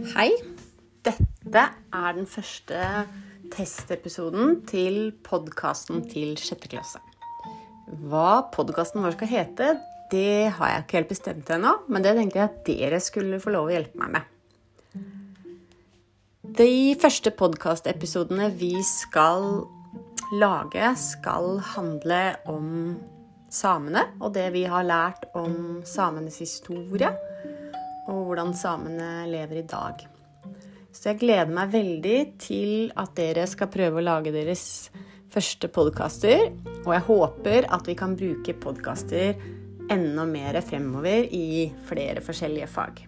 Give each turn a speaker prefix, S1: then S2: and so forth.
S1: Hei. Dette er den første testepisoden til podkasten til sjette klasse. Hva podkasten vår skal hete, det har jeg ikke helt bestemt ennå, men det tenkte jeg at dere skulle få lov å hjelpe meg med. De første podkastepisodene vi skal lage, skal handle om samene og det vi har lært om samenes historie og hvordan samene lever i dag. Så jeg gleder meg veldig til at dere skal prøve å lage deres første podkaster. Og jeg håper at vi kan bruke podkaster enda mer fremover i flere forskjellige fag.